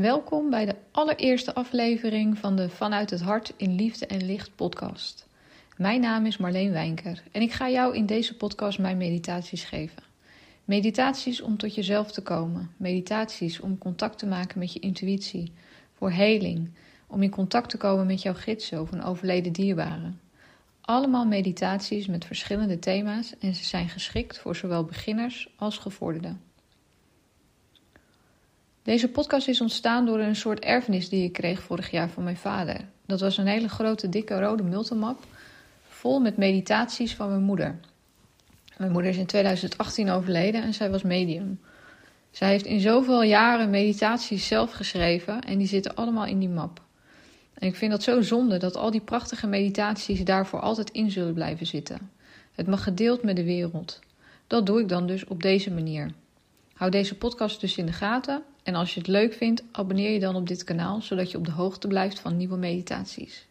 Welkom bij de allereerste aflevering van de Vanuit het Hart in Liefde en Licht podcast. Mijn naam is Marleen Wijnker en ik ga jou in deze podcast mijn meditaties geven. Meditaties om tot jezelf te komen, meditaties om contact te maken met je intuïtie, voor heling, om in contact te komen met jouw gidsen of een overleden dierbare. Allemaal meditaties met verschillende thema's en ze zijn geschikt voor zowel beginners als gevorderden. Deze podcast is ontstaan door een soort erfenis die ik kreeg vorig jaar van mijn vader. Dat was een hele grote, dikke rode multimap vol met meditaties van mijn moeder. Mijn moeder is in 2018 overleden en zij was medium. Zij heeft in zoveel jaren meditaties zelf geschreven en die zitten allemaal in die map. En ik vind dat zo zonde dat al die prachtige meditaties daarvoor altijd in zullen blijven zitten. Het mag gedeeld met de wereld. Dat doe ik dan dus op deze manier. Hou deze podcast dus in de gaten en als je het leuk vindt, abonneer je dan op dit kanaal zodat je op de hoogte blijft van nieuwe meditaties.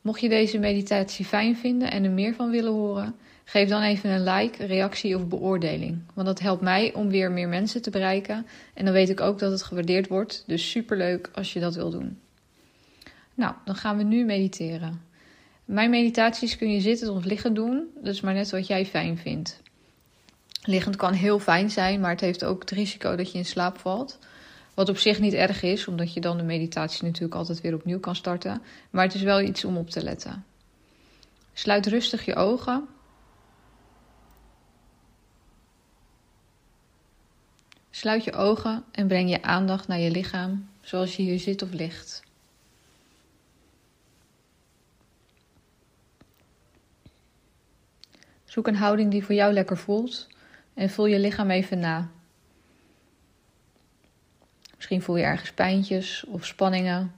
Mocht je deze meditatie fijn vinden en er meer van willen horen, geef dan even een like, reactie of beoordeling. Want dat helpt mij om weer meer mensen te bereiken en dan weet ik ook dat het gewaardeerd wordt. Dus superleuk als je dat wil doen. Nou, dan gaan we nu mediteren. Mijn meditaties kun je zitten of liggen doen, dus maar net wat jij fijn vindt. Liggend kan heel fijn zijn, maar het heeft ook het risico dat je in slaap valt. Wat op zich niet erg is, omdat je dan de meditatie natuurlijk altijd weer opnieuw kan starten. Maar het is wel iets om op te letten. Sluit rustig je ogen. Sluit je ogen en breng je aandacht naar je lichaam, zoals je hier zit of ligt. Zoek een houding die voor jou lekker voelt en voel je lichaam even na. Misschien voel je ergens pijntjes of spanningen.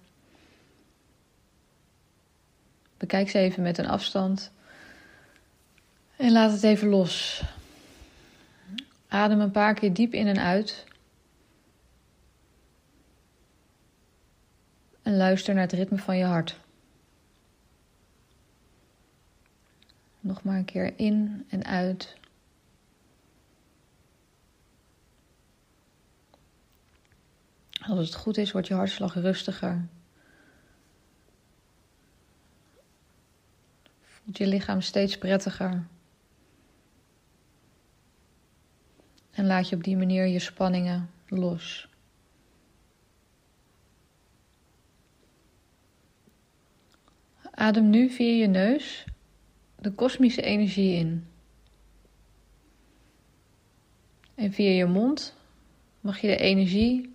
Bekijk ze even met een afstand. En laat het even los. Adem een paar keer diep in en uit. En luister naar het ritme van je hart. Nog maar een keer in en uit. Als het goed is, wordt je hartslag rustiger. Voelt je lichaam steeds prettiger. En laat je op die manier je spanningen los. Adem nu via je neus de kosmische energie in. En via je mond mag je de energie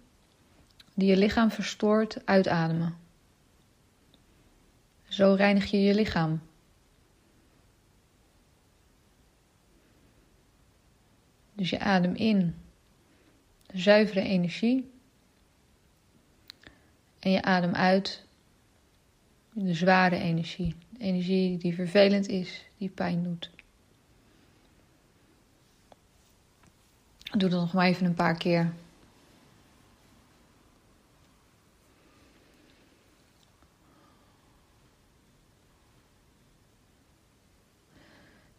die je lichaam verstoort uitademen. Zo reinig je je lichaam. Dus je adem in zuivere energie en je adem uit de zware energie. Energie die vervelend is, die pijn doet. Doe dat nog maar even een paar keer.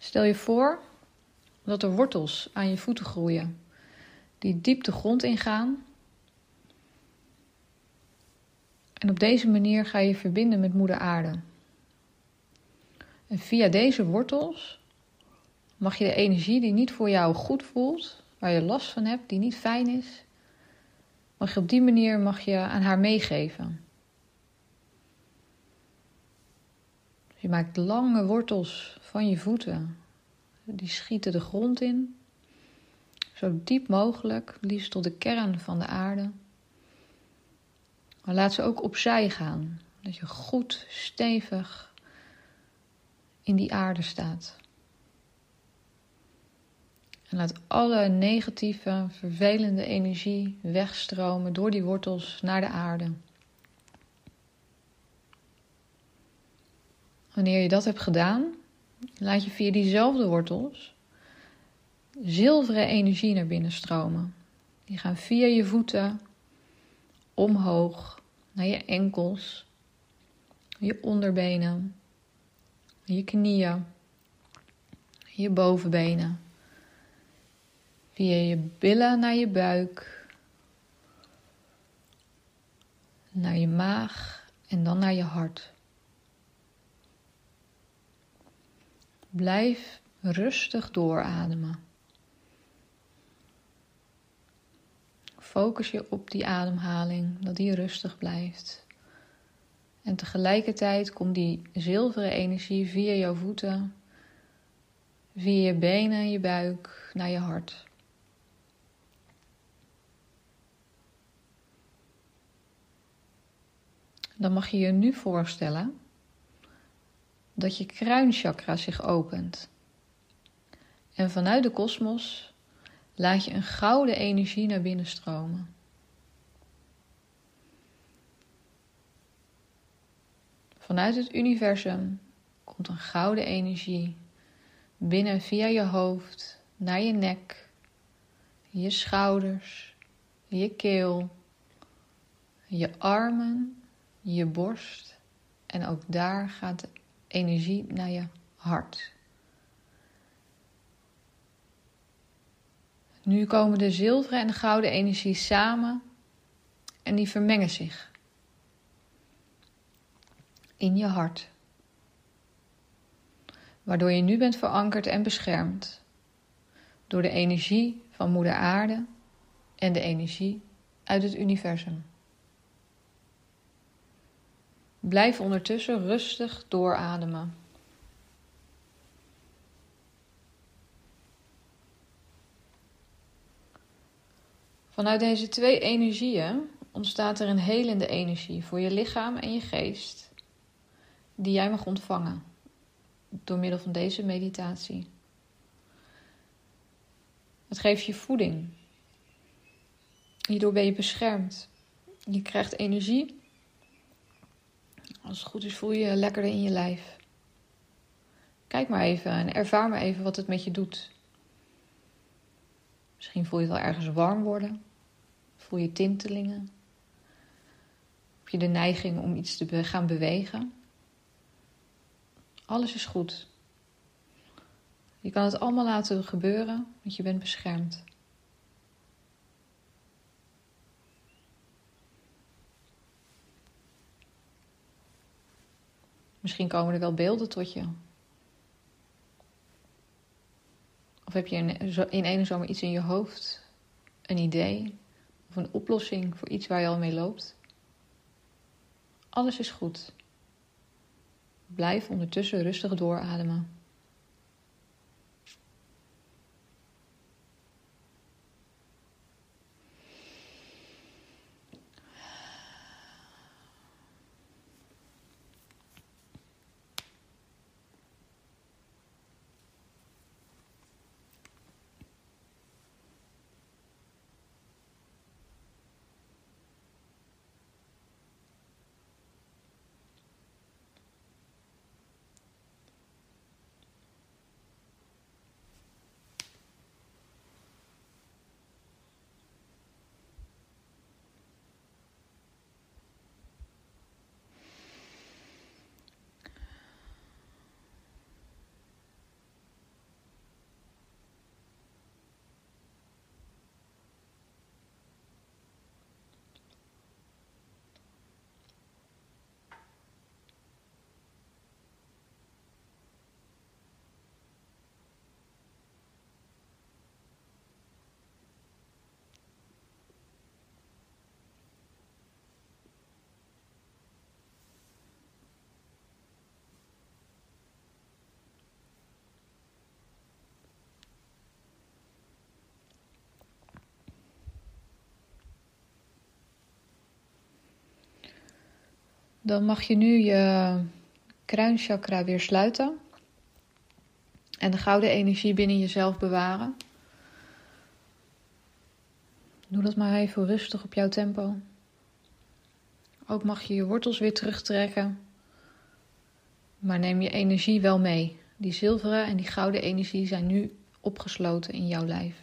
Stel je voor dat er wortels aan je voeten groeien, die diep de grond ingaan. En op deze manier ga je verbinden met Moeder Aarde. En via deze wortels mag je de energie die niet voor jou goed voelt, waar je last van hebt, die niet fijn is, mag je op die manier mag je aan haar meegeven. Je maakt lange wortels van je voeten. Die schieten de grond in. Zo diep mogelijk, liefst tot de kern van de aarde. Maar laat ze ook opzij gaan. Dat je goed stevig in die aarde staat. En laat alle negatieve, vervelende energie wegstromen door die wortels naar de aarde. Wanneer je dat hebt gedaan, laat je via diezelfde wortels zilveren energie naar binnen stromen. Die gaan via je voeten omhoog naar je enkels, je onderbenen, je knieën, je bovenbenen. Via je billen naar je buik, naar je maag en dan naar je hart. Blijf rustig doorademen. Focus je op die ademhaling, dat die rustig blijft. En tegelijkertijd komt die zilveren energie via jouw voeten, via je benen en je buik naar je hart. Dan mag je je nu voorstellen dat je kruinchakra zich opent. En vanuit de kosmos laat je een gouden energie naar binnen stromen. Vanuit het universum komt een gouden energie binnen via je hoofd naar je nek, je schouders, je keel, je armen, je borst en ook daar gaat de energie naar je hart. Nu komen de zilveren en de gouden energie samen en die vermengen zich in je hart. Waardoor je nu bent verankerd en beschermd door de energie van Moeder Aarde en de energie uit het universum. Blijf ondertussen rustig doorademen. Vanuit deze twee energieën ontstaat er een helende energie voor je lichaam en je geest, die jij mag ontvangen door middel van deze meditatie. Het geeft je voeding. Hierdoor ben je beschermd. Je krijgt energie. Als het goed is, voel je lekkerder in je lijf. Kijk maar even en ervaar maar even wat het met je doet. Misschien voel je het wel ergens warm worden. Voel je tintelingen? Heb je de neiging om iets te gaan bewegen? Alles is goed. Je kan het allemaal laten gebeuren, want je bent beschermd. Misschien komen er wel beelden tot je. Of heb je in ene zomer iets in je hoofd, een idee, of een oplossing voor iets waar je al mee loopt. Alles is goed. Blijf ondertussen rustig doorademen. Dan mag je nu je kruinchakra weer sluiten. En de gouden energie binnen jezelf bewaren. Doe dat maar even rustig op jouw tempo. Ook mag je je wortels weer terugtrekken. Maar neem je energie wel mee. Die zilveren en die gouden energie zijn nu opgesloten in jouw lijf.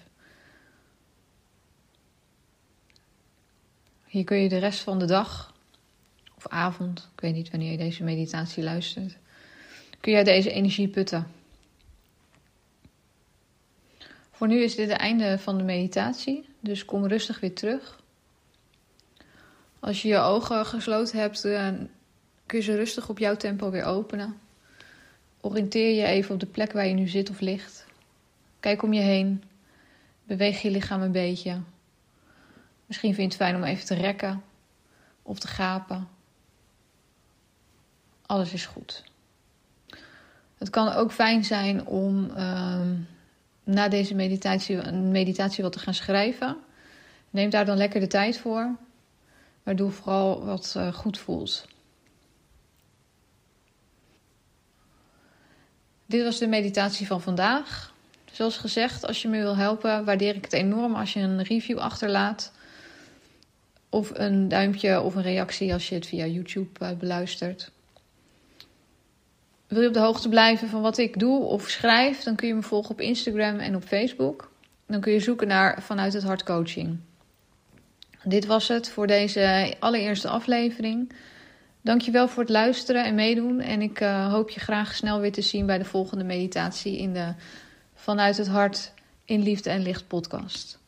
Hier kun je de rest van de dag of avond, ik weet niet wanneer je deze meditatie luistert, kun jij deze energie putten. Voor nu is dit het einde van de meditatie, dus kom rustig weer terug. Als je je ogen gesloten hebt, kun je ze rustig op jouw tempo weer openen. Oriënteer je even op de plek waar je nu zit of ligt. Kijk om je heen. Beweeg je lichaam een beetje. Misschien vind je het fijn om even te rekken of te gapen. Alles is goed. Het kan ook fijn zijn om ehm, na deze meditatie een meditatie wat te gaan schrijven. Neem daar dan lekker de tijd voor. Waardoor vooral wat uh, goed voelt. Dit was de meditatie van vandaag. Zoals gezegd, als je me wil helpen, waardeer ik het enorm als je een review achterlaat. Of een duimpje of een reactie als je het via YouTube uh, beluistert. Wil je op de hoogte blijven van wat ik doe of schrijf, dan kun je me volgen op Instagram en op Facebook. Dan kun je zoeken naar Vanuit het Hart Coaching. Dit was het voor deze allereerste aflevering. Dankjewel voor het luisteren en meedoen. En ik uh, hoop je graag snel weer te zien bij de volgende meditatie in de Vanuit het Hart in Liefde en Licht podcast.